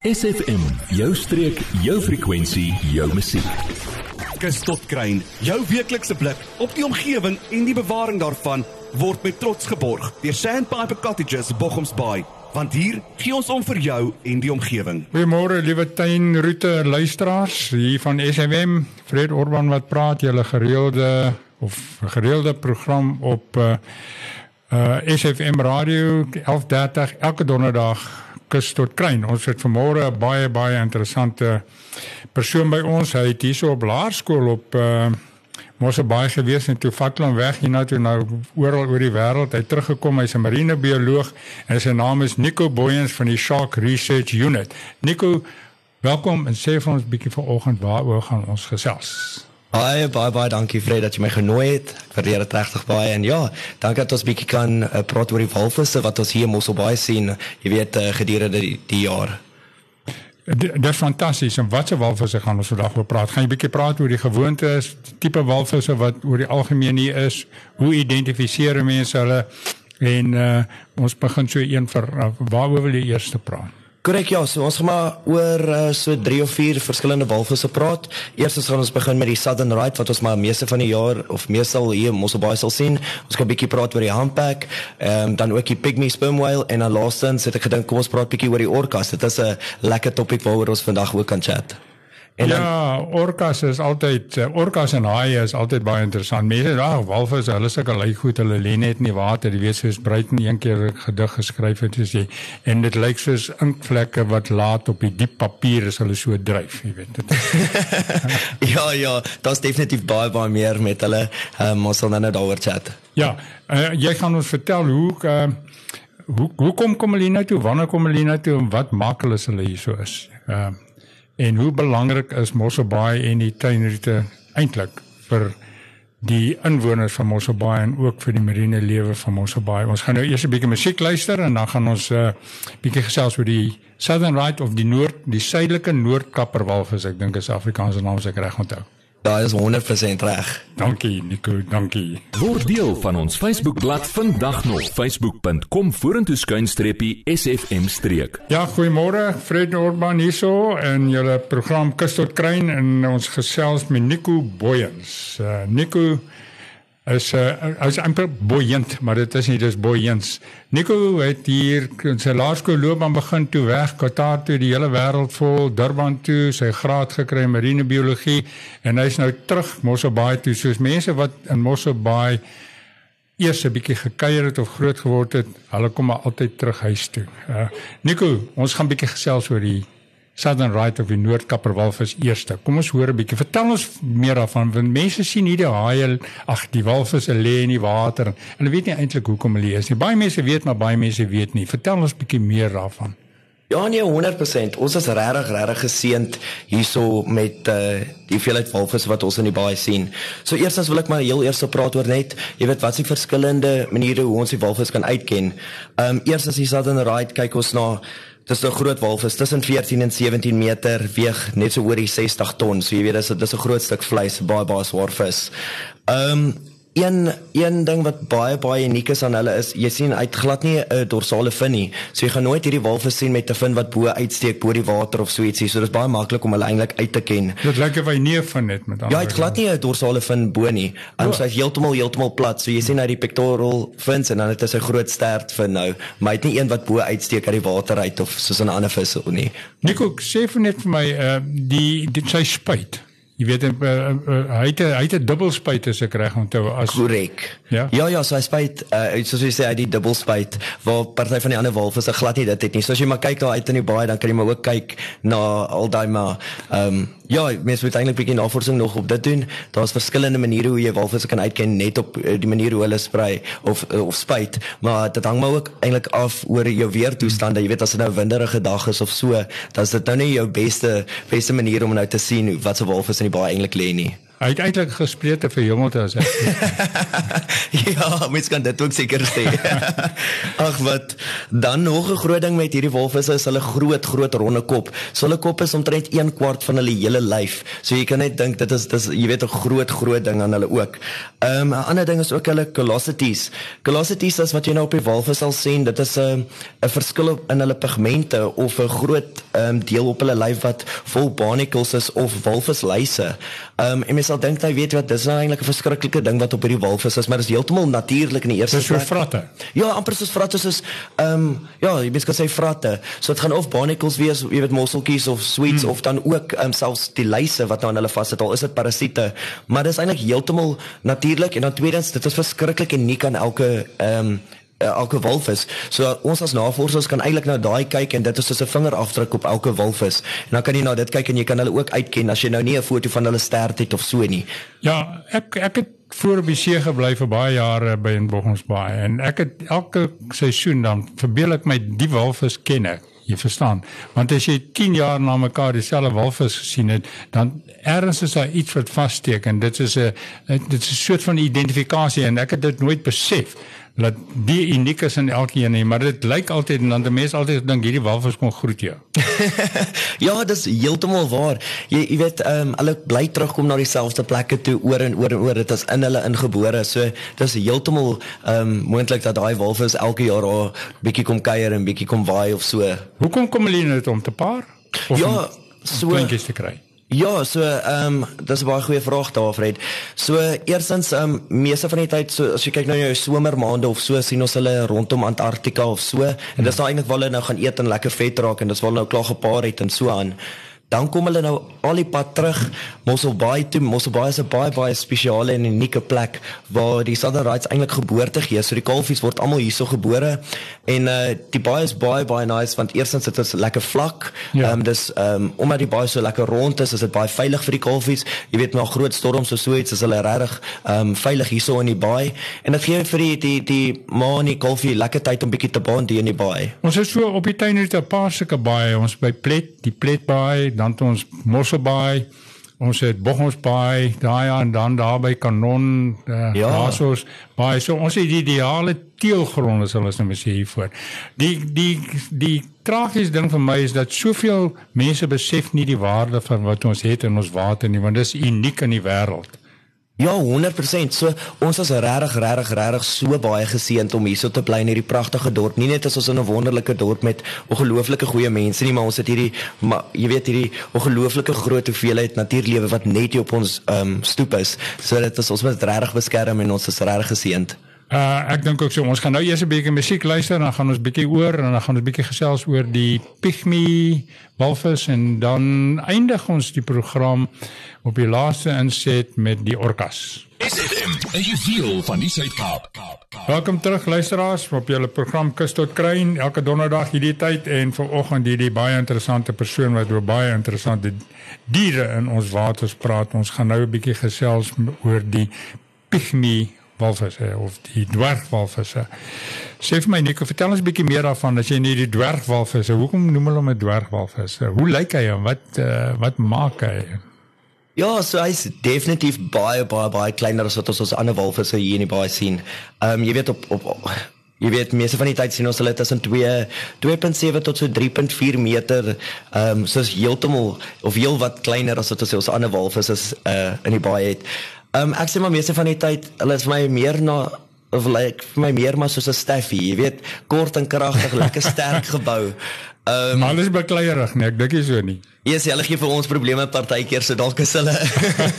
SFM, jou streek, jou frekwensie, jou musiek. Kus tot kruin, jou weeklikse blik op die omgewing en die bewaring daarvan word met trots geborg deur Sandpiper Cottages Bochums Bay, want hier gee ons om vir jou en die omgewing. Goeiemôre liewe tuinroete luisteraars, hier van SFM, Fred Orban wat praat, julle gereelde of gereelde program op uh, uh SFM radio 11:30 elke donderdag kus tot kruin. Ons het vanmôre 'n baie baie interessante persoon by ons. Hy het hierso op laerskool op uh Mosse baie gewees en toe vat hom weg hier na toe nou oral oor die wêreld. Hy teruggekom, hy's 'n marinebioloog en sy naam is Nico Boyens van die Shark Research Unit. Nico, welkom en sê vir ons 'n bietjie vanoggend waaroor gaan ons gesels? Baie baie baie dankie Fred dat jy my genooi het. Verdeer dit regtig baie en ja, dankie dat ons bietjie kan uh, praat oor die walvisse wat ons hier in Mosselbaai sien, jy weet uh, gedurende die, die jaar. Dit is fantasties. En watse walvisse gaan ons vandag oor praat? Gaan jy bietjie praat oor die gewoontes, tipe walvisse wat oor die algemeen hier is? Hoe identifiseer mense hulle? En uh, ons begin so een vir uh, waaroor wil jy eers praat? Korrek ja, so ons gaan maar oor uh, so 3 of 4 verskillende walvisse praat. Eerstens gaan ons begin met die Southern Right wat ons maar meeste van die jaar of meestal hier in Mosselbaai sal sien. Ons gaan 'n bietjie praat oor die Humpback, ehm um, dan ook die Pygmy Sperm Whale en dan laastens het ek gedink kom ons praat bietjie oor die Orcas. Dit is 'n lekker topik waaroor ons vandag ook kan chat. En dan, ja, orcas is altyd orcas en haie is altyd baie interessant. Mense sê ag walvisse, hulle sukkel lê goed, hulle lê net in die water. Jy weet soos Bruiten een keer 'n gedig geskryf het soos jy en dit lyk soos inkvlekke wat laat op die diep papier as hulle so dryf, jy weet dit. ja, ja, daar's definitief baie baie meer met hulle. Um, ons sal nou net daaroor chat. Ja, uh, jy gaan ons vertel hoe uh, hoe hoe kom kom hulle nou toe? Wanneer kom hulle nou toe en wat maak hulle as hulle hier so is? Uh, en hoe belangrik is Mosselbaai en die tuinroete eintlik vir die inwoners van Mosselbaai en ook vir die marine lewe van Mosselbaai. Ons gaan nou eers 'n bietjie musiek luister en dan gaan ons 'n uh, bietjie gesels oor die Southern Right of die Noord, die suidelike Noordkapperwalvis, ek dink is Afrikaanse naam as ek reg onthou. Daar is 100% reg. Dankie Nico, dankie. Word deel van ons Facebookblad vandag nog facebook.com vorentoe skuinstreepie sfm streek. Ja, goeiemôre. Fred Orban hierso en julle program Kus tot Kruin en ons gesels met Nico Boyens. Uh, Nico is uh, is amper boeiend, maar dit is nie dis boeiends. Nico het hier sy laerskool loopbaan begin toe weg Qatar toe die hele wêreld vol Durban toe sy graad gekry in marinebiologie en hy's nou terug Mosselbaai toe soos mense wat in Mosselbaai eers 'n bietjie gekuier het of groot geword het, hulle kom maar altyd terug huis toe. Uh, Nico, ons gaan bietjie gesels oor die Southern Right of die Noordkapperwalvis eerste. Kom ons hoor 'n bietjie. Vertel ons meer daarvan want mense sien hier die haie, ag die walvisse lê in die water en hulle weet nie eintlik hoekom hulle is nie. Baie mense weet maar baie mense weet nie. Vertel ons bietjie meer daarvan. Ja nee 100%. Ons is regtig regtig geseënd hierso met uh die hoeveelheid walvisse wat ons in die baai sien. So eerstens wil ek maar heel eers praat oor net, jy weet wat se verskillende maniere hoe ons die walvis kan uitken. Ehm um, eerstens die Southern Right kyk ons na Dis 'n groot walvis tussen 14 en 17 meter, weeg net so oor die 60 ton. So jy weet dis dis 'n groot stuk vleis, baie baie swaar vis. Ehm um, een een ding wat baie baie uniek is aan hulle is jy sien uit glad nie 'n dorsale fin nie. So jy gaan nooit hierdie walvis sien met 'n fin wat bo uitsteek bo die water of so ietsie. So dis baie maklik om hulle eintlik uit te ken. Dit lyk of hy nie 'n fin het met ander. Ja, hy het glad nie 'n dorsale fin bo nie. Hy is heeltemal heeltemal plat. So jy sien uit die pectoral fins en dan het hy 'n groot stert fin nou, maar hy het nie een wat bo uitsteek uit die water uit of soos 'n ander vis nie. Nico, sê vir net vir my uh die dit sy spuit. Jy weet uh, uh, hy het hy het 'n dubbelspuit as ek reg onthou as korrek. Ja. Ja ja, so hy spuit uh, soos jy sê hy die dubbelspuit waar party van die ander walvisse glad nie dit het nie. So as jy maar kyk daar uit in die baai dan kan jy maar ook kyk na al daai maar ehm um, ja, mense moet eintlik bietjie navorsing nog op dit doen. Daar's verskillende maniere hoe jy walvisse kan uitken net op uh, die manier hoe hulle sprei of uh, of spuit, maar dit hang maar ook eintlik af oor jou weertoestande. Jy weet as dit nou winderige dag is of so, dan is dit nou nie jou beste beste manier om nou te sien wat se walvis in die baie eintlik lê nie. Hy het eintlik gespreek vir Jongelte as ek. ja, mens kan dit ook seker sê. Ag wat dan nog 'n groot ding met hierdie walvisse is hulle groot groot ronde kop. So hulle kop is omtrent 1 kwart van hulle hele lyf. So jy kan net dink dit is dis jy weet 'n groot groot ding aan hulle ook. Ehm um, 'n ander ding is ook hulle callosities. Callosities is wat jy nou op die walvis sal sien, dit is 'n 'n verskil in hulle pigmente of 'n groot ehm um, deel op hulle lyf wat vol barnacles is of walvisluise. Ehm um, en mens sal dink jy weet wat dis nou eintlik 'n verskriklike ding wat op hierdie walvis is, maar dit is heeltemal natuurlik in die eerste plek. Dis so vratte. Ja, amper soos vratte soos ehm um, ja, jy mens kan sê vratte. So dit gaan of barnacles wees, jy weet mosseltjies of sweets hmm. of dan ook ehm um, selfs die lyse wat nou aan hulle vassit al is dit parasiete, maar dit is eintlik heeltemal natuurlik en dan tweedens dit is verskriklik uniek aan elke ehm um, uh, elke walvis. So ons as navorsers kan eintlik nou daai kyk en dit is soos 'n vingerafdruk op elke walvis. En dan kan jy na dit kyk en jy kan hulle ook uitken as jy nou nie 'n foto van hulle stert het of so nie. Ja, ek ek het voor op die see gebly vir baie jare by in Boggensbaai en ek het elke seisoen dan verbeel ek my die walvis ken ek. Jy verstaan? Want as jy 10 jaar na mekaar dieselfde walvis gesien het, dan ergens is daar iets wat vassteek en dit is 'n dit is 'n soort van identifikasie en ek het dit nooit besef dat die uniek is in elkeen nie, maar dit lyk altyd en dan die mense altyd dink hierdie walvis kom groet jou. ja, dis heeltemal waar. Jy jy weet, ehm um, hulle bly terugkom na dieselfde plekke toe oor en oor en oor. Dit is in hulle ingebore. So dis heeltemal ehm um, moontlik dat daai walvis elke jaar 'n bietjie kom kuier en bietjie kom waai of so. Hoekom kom hulle net om te paar? Of ja, so kleintjies te kry. Ja, so ehm um, dis 'n baie goeie vraag daar Fred. So eersins ehm um, meeste van die tyd so as jy kyk na jou somermaande of so sien ons hulle rondom Antarktika of so en dis nou eintlik waar hulle nou gaan eet en lekker vet raak en dis waar hulle nou klaar gepaar het en so aan dan kom hulle nou al die pad terug Mossel Bay toe. Mossel Bay is 'n baie baie spesiale en unieke plek waar die Southern Rights eintlik geboorte gee. So die kalfies word almal hierso gebore en uh die baie is baie baie nice want eerstens dit is lekker vlak. Ehm ja. um, dis ehm um, omdat die baie so lekker rond is, is dit baie veilig vir die kalfies. Jy weet na groot storms of so iets is hulle regtig ehm um, veilig hierso in die baai en dit gee vir die die die ma en die kalfie lekker tyd om bietjie te bond in die baai. Ons is so op die tuin het 'n paar sulke baie. Ons by Plet, die Plet baai dan het ons Mosselbaai, ons het Boggomsbaai, daai en dan daar by Kanon, uh, ja. Rasos, baie so ons het die ideale teelgronde sal ons nou sê hiervoor. Die die die tragiese ding vir my is dat soveel mense besef nie die waarde van wat ons het in ons water nie, want dit is uniek in die wêreld. Ja, 100%. So ons is regtig regtig regtig so baie geseënd om hierso te bly in hierdie pragtige dorp. Nie net as ons in 'n wonderlike dorp met ongelooflike goeie mense nie, maar ons het hierdie maar jy weet hierdie ongelooflike groot hoeveelheid natuurlewe wat net hier op ons ehm um, stoep is. So dit is ons moet regtig beskerm en ons is regtig geseënd. Uh ek dink ook so ons gaan nou eers 'n bietjie musiek luister en dan gaan ons bietjie oor en dan gaan ons bietjie gesels oor die pygmy walvis en dan eindig ons die program op die laaste inset met die orkas. SFM, as you feel van die Suid-Kaap. Welkom terug luisteraars op julle program Kus tot Kruin elke donderdag hierdie tyd en vanoggend hierdie baie interessante persoon wat oor baie interessante diere in ons waters praat. Ons gaan nou 'n bietjie gesels oor die pygmy walvisse of die dwergwalvisse. Sê vir my Nico, vertel ons 'n bietjie meer daarvan as jy nie die dwergwalvisse, hoekom noem hulle hom 'n dwergwalvis? Hoe lyk hy en wat uh, wat maak hy? Ja, so hy's definitief baie baie baie kleiner as wat ons ons ander walvisse hier in die baai sien. Ehm um, jy weet op op, op Jy weet meeste van die tyd sien ons hulle tussen 2 2.7 tot so 3.4 meter. Ehm um, soos heeltemal of heel wat kleiner as wat ons ander walvisse is uh in die baai het. Ehm um, ek sê maar meeste van die tyd, hulle is vir my meer na of like vir my meer maar soos 'n Steffi, jy weet, kort en kragtig, lekker sterk gebou. Ehm um, hulle is bekleierig, nee, ek dink nie so nie. Ja, yes, hulle gee vir ons probleme partykeer, so dalk is hulle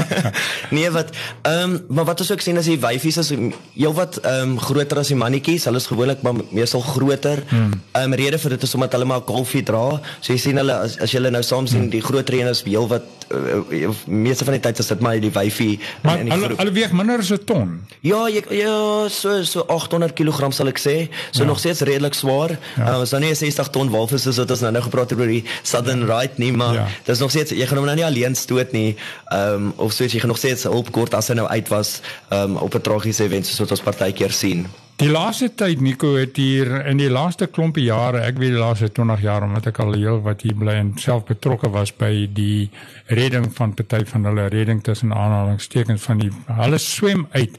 Nee, wat ehm um, maar wat ons ook sien as die wyfies is heelwat ehm um, groter as die mannetjies. Hulle is gewoonlik maar meestal groter. Hmm. Ehm hmm. um, rede vir dit is omdat hulle maar kalfie dra. So jy sien hulle as, as jy hulle nou saam sien, hmm. die groter een is heelwat uh, meeste van die tyd is dit maar die wyfie Maar hulle hulle weeg minder as 'n ton. Ja, jy, ja, so so 800 kg sal ek sê. So ja. nog steeds redelik swaar. Ja. Uh, ons nou nie 'n 60 ton walvis is wat ons nou nou gepraat het oor die Southern. Right nie, maar ja. dis nog steeds jy gaan hom nou nie alleen stoot nie. Ehm um, of so jy gaan nog steeds hulp kort as hy nou uit was ehm um, op 'n tragiese event soos wat ons partykeer sien. Die laaste tyd Nico het hier in die laaste klompie jare, ek weet die laaste 20 jaar omdat ek al heel wat hier bly en self betrokke was by die redding van party van hulle redding tussen aanhalingstekens van die hulle swem uit.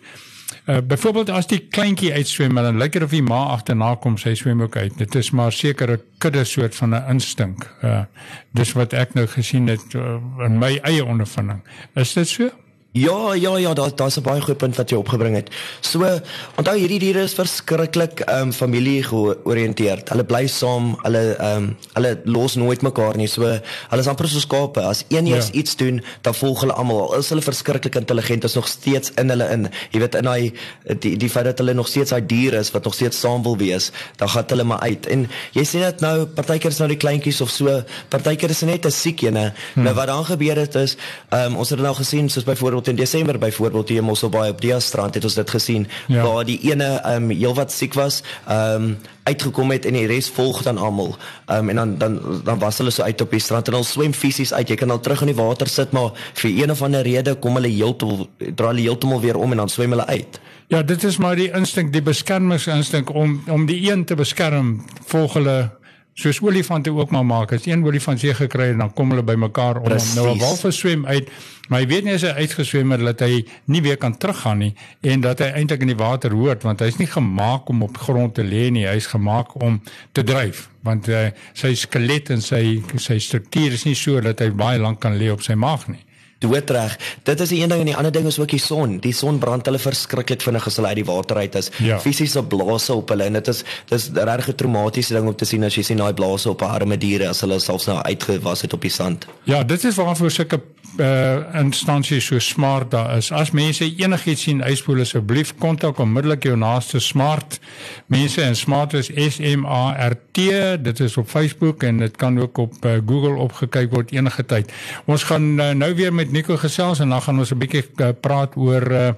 Uh, byvoorbeeld as die kleintjie uitswem en dan lyk dit of die ma agterna kom, sy swem ook uit. Dit is maar sekere kudde soort van 'n instink. Uh dis wat ek nou gesien het uh, in my eie ondervinding. Is dit so? Ja, ja, ja, daar daar's 'n baie goeie punt wat jy opgebring het. So, onthou hierdie diere is verskriklik ehm um, familie georiënteerd. Hulle bly saam, hulle ehm um, hulle los nooit mekaar nie. So, hulle is amper soos skape. As een eers ja. iets doen, dan volg hulle almal. Al is hulle verskriklik intelligent, is nog steeds in hulle in. Jy weet in daai die die feit dat hulle nog steeds daai diere is wat nog steeds saam wil wees, dan gaan hulle maar uit. En jy sien dit nou, partykeer is nou die kleintjies of so, partykeer is net 'n siek ene. Hmm. Nou wat dan gebeur het is, ehm um, ons het dit nou gesien soos byvoorbeeld tot in Desember byvoorbeeld hier in Mosselbaai op die strand het ons dit gesien ja. waar die ene ehm um, heelwat siek was, ehm um, uitgekom het en die res volg dan almal. Ehm um, en dan dan dan was hulle so uit op die strand en hulle swem fisies uit. Jy kan al terug in die water sit, maar vir een of ander rede kom hulle heeltemal draai hulle heeltemal weer om en dan swem hulle uit. Ja, dit is maar die instink, die beskermingsinstink om om die een te beskerm, volg hulle soos olifante ook maar maak. As een olifant seë gekry het, dan kom hulle bymekaar om Precies. nou 'n walvis swem uit, maar hy weet nie as hy uitgeswem het dat hy nie weer kan teruggaan nie en dat hy eintlik in die water hoort want hy's nie gemaak om op grond te lê nie, hy's gemaak om te dryf want uh, sy skelet en sy sy struktuur is nie so dat hy baie lank kan lê op sy maag nie doodreg. Dit is die een ding en die ander ding is ook die son. Die son brand hulle verskriklik vinnig as hulle uit die water uit is. Ja. Fisiese blaase op hulle en dit is dis regtig 'n traumatiese ding om te sien as jy sien daai blaase op arme diere as hulle selfs nou uitgewas het op die sand. Ja, dit is waarvoor sulke uh instansies so smart daar is. As mense enigiets sien uitspoel asseblief kontak onmiddellik jou naaste smart mense en smart is S M A R T. Dit is op Facebook en dit kan ook op uh, Google opgekyk word enige tyd. Ons gaan uh, nou weer met Nico gesels en dan gaan ons 'n bietjie uh, praat oor uh,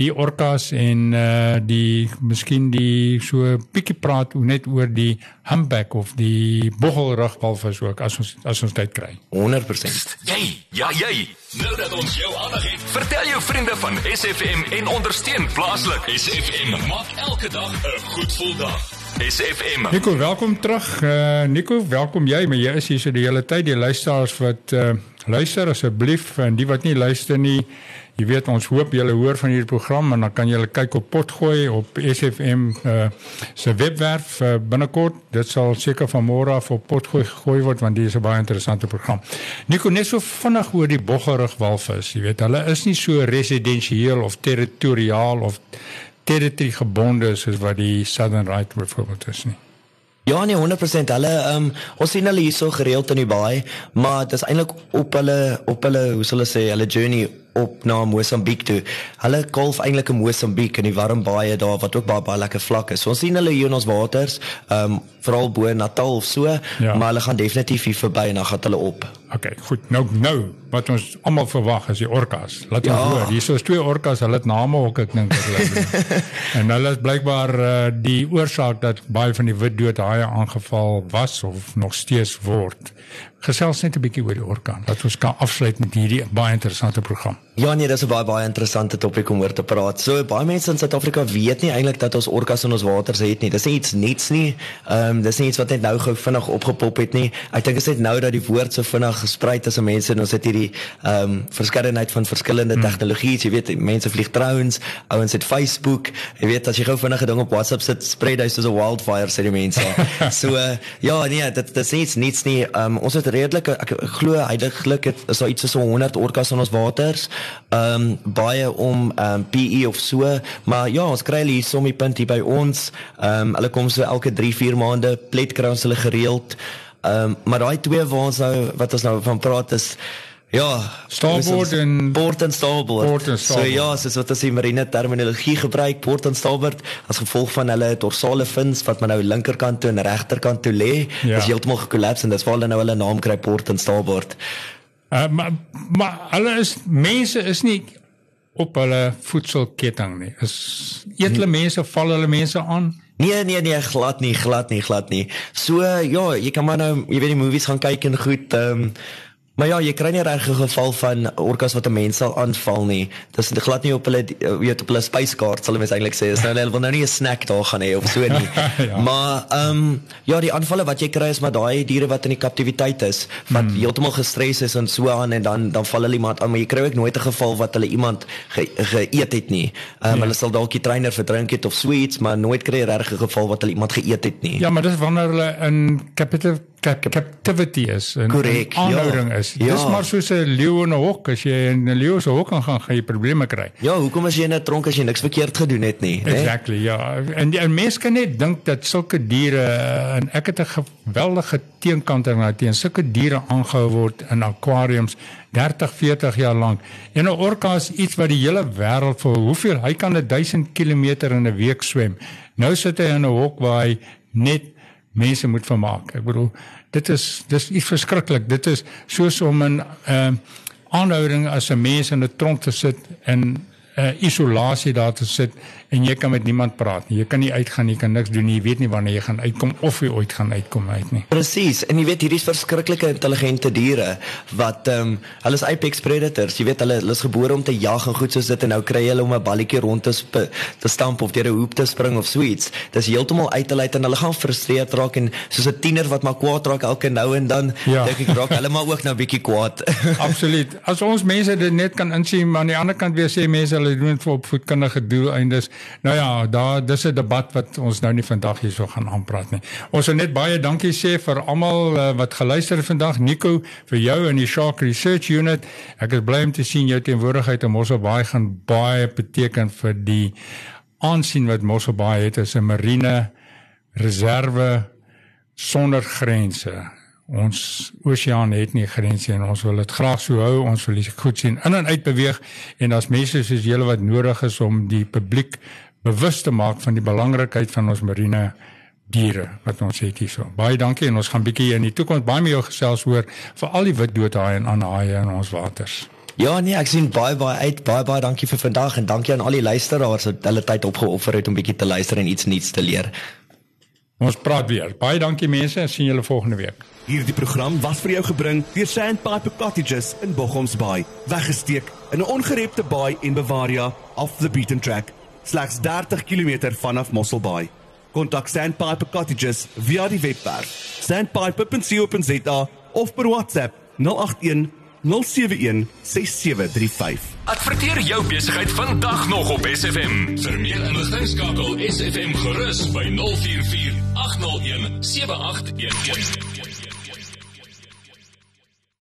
die orcas en uh, die miskien die so bietjie praat net oor die humpback of die boggelrugwalvis ook as ons as ons tyd kry. 100%. Jy, ja jy. Nou dat ons jou aandag het, vertel jou vriende van SFM en ondersteun plaaslik. SFM maak elke dag 'n goed gevoel dag. SFM. Nico, welkom terug. Uh, Nico, welkom jy, maar jy is hier so die hele tyd. Die luisteraars wat uh, luister asseblief en die wat nie luister nie, Jy weet ons hoop julle hoor van hierdie program en dan kan julle kyk op Potgooi op SFM uh, eh, se webwerf uh, binnekort. Dit sal seker van môre af op Potgooi gegooi word want dit is 'n baie interessante program. Nico net so vinnig oor die boggerig walvis. Jy weet hulle is nie so residensieel of territoriaal of territory gebonde soos wat die Southern Right byvoorbeeld is nie. Ja nee 100% hulle um, ons sien hulle hierso gereeld in die baai maar dit is eintlik op hulle op hulle hoe sal hulle sê hulle journey op na Mosambiek toe. Hulle kalf eintlik in Mosambiek in die warm baie daar wat ook baie baie lekker vlak is. So ons sien hulle hier in ons waters, ehm um, veral bo Natal of so, ja. maar hulle gaan definitief hier verby en dan gaan hulle op. OK, goed. Nou nou wat ons almal verwag is die orcas. Laat ons ja. hoor. Hier is twee orcas, hulle het name ook ek dink hulle. en hulle is blykbaar uh, die oorsaak dat baie van die wit dood haie aangeval was of nog steeds word gesels net 'n bietjie oor die orkaan. Laat ons kan afsluit met hierdie baie interessante program. Ja nee, dis 'n baie baie interessante topik om oor te praat. So baie mense in Suid-Afrika weet nie eintlik dat ons orkas in ons waters het nie. Dis nie iets niets nie. Ehm um, dis nie iets wat net nou gou vinnig opgepop het nie. Ek dink dit is net nou dat die woord so vinnig gesprei het tussen mense en ons het hierdie ehm um, verskeidenheid van verskillende hmm. tegnologieë. Jy weet, mense vlieg drones, ouens het Facebook. Jy weet as jy gou vinnige ding op WhatsApp sit, sprei dit soos 'n wildfire sê die mense. so uh, ja, nee, dit dis niets niets nie. Ehm um, ons het redelike ek, ek glo heiliglik het is daar iets so 100 orkas in ons waters. Ehm um, baie om ehm um, PE of so, maar ja, ons kry hulle hier sommige punt hier by ons. Ehm um, hulle kom so elke 3, 4 maande plet kry ons hulle gereeld. Ehm um, maar daai twee waar ons nou wat ons nou van praat is Ja, starboard en port en starboard. Port en starboard. So ja, soos wat as die marine terminologie gebruik, port en starboard as gevolg van hulle dorsale fins wat maar nou linkerkant toe en regterkant toe lê, ja. is heeltemal gekollaps en dis waar hulle nou hulle naam kry port en starboard. Uh, maar maar hulle is mense is nie op hulle voedselketting nie. Is eet hulle mense val hulle mense aan? Nee nee nee glad nie glad nie glad nie. So ja, jy kan maar nou jy weet die movies gaan kyk en goed ehm um, Maar ja, jy kry nie reg 'n geval van orkas wat 'n mens sal aanval nie. Dis glad nie op hulle weet op hulle spyskaart sal mens eintlik sê. Is nou hulle wil nou nie 'n snack daar gaan hê of so nie. ja. Maar ehm um, ja, die aanvalle wat jy kry is maar daai diere wat in die kaptiwiteit is, wat hmm. heeltemal gestres is en so aan en dan dan val hulle iemand aan, maar jy kry ook nooit 'n geval wat hulle iemand ge, geëet het nie. Ehm um, ja. hulle sal dalk die trainer verdrink het of sweets, maar nooit kry jy regtig 'n geval wat hulle iemand geëet het nie. Ja, maar dis wanneer hulle in capital captivity is en Correct, aanhouding ja. is. Ja. Dis maar soos 'n leeu in 'n hok, as jy in 'n leeu se hok gaan gaan, jy probleme kry. Ja, hoekom as jy in 'n tronk as jy niks verkeerd gedoen het nie, né? Exactly, ja. En die mense kan net dink dat sulke diere en ek het 'n geweldige teenkant daarna teen sulke diere aangehou word in akwariums 30, 40 jaar lank. En 'n orka is iets wat die hele wêreld vir hoeveel hy kan 1000 km in 'n week swem. Nou sit hy in 'n hok waar hy net mense moet vermaak. Ek bedoel dit is dis iets verskriklik. Dit is soos om 'n ehm uh, aanhouding as 'n mens in 'n tronk te sit en 'n uh, isolasie daar te sit en jy kan met niemand praat nie. Jy kan nie uitgaan nie, jy kan niks doen nie. Jy weet nie wanneer jy gaan uitkom of jy ooit gaan uitkom uit nie. Presies. En jy weet hierdie is verskriklike intelligente diere wat ehm um, hulle is apex predators. Jy weet hulle, hulle is gebore om te jag en goed soos dit en nou kry hulle om 'n balletjie rond te sp te stamp of deur 'n hoop te spring of sweets. Dis heeltemal uit hulle uit en hulle gaan frustreerd raak en soos 'n tiener wat maar kwaad raak elke nou en dan ja. dink ek raak hulle maar ook nou bietjie kwaad. Absoluut. As ons mense dit net kan insien, maar aan die ander kant weer sê mense hulle doen dit vir opvoedkundige doeleindes. Nou ja, daar dis 'n debat wat ons nou nie vandag hierso gaan aanpraat nie. Ons wil net baie dankie sê vir almal uh, wat geluister het vandag. Nico, vir jou en die Shark Research Unit. Ek is bly om te sien jou teenwoordigheid in Mosselbaai gaan baie beteken vir die aansien wat Mosselbaai het as 'n marine reserve sonder grense. Ons oseaan het nie grense en ons wil dit graag so hou. Ons wil dit goed sien in en uit beweeg en as mense soos julle wat nodig is om die publiek bewus te maak van die belangrikheid van ons marine diere wat ons het hierso. Baie dankie en ons gaan bietjie in die toekoms baie meer gesels oor vir al die wit doodhaie en ander haie in ons waters. Ja nee, ek sien baie baie uit. Baie baie dankie vir vandag en dankie aan al die luisteraars wat hulle tyd opgeoffer het om bietjie te luister en iets nuuts te leer. Ons praat weer. Baie dankie mense en sien julle volgende week. Hierdie program was vir jou gebring deur Sandpiper Cottages in Bochomsbaai, weggesteek in 'n ongerepte baai en Bavaria off the beaten track, slegs 30 km vanaf Mosselbaai. Kontak Sandpiper Cottages via die webwerf sandpiper.co.za of per WhatsApp 081 071 6735. Adverteer jou besigheid vandag nog op SFM. Vir meer inligting skakel SFM gerus by 044 801 7811.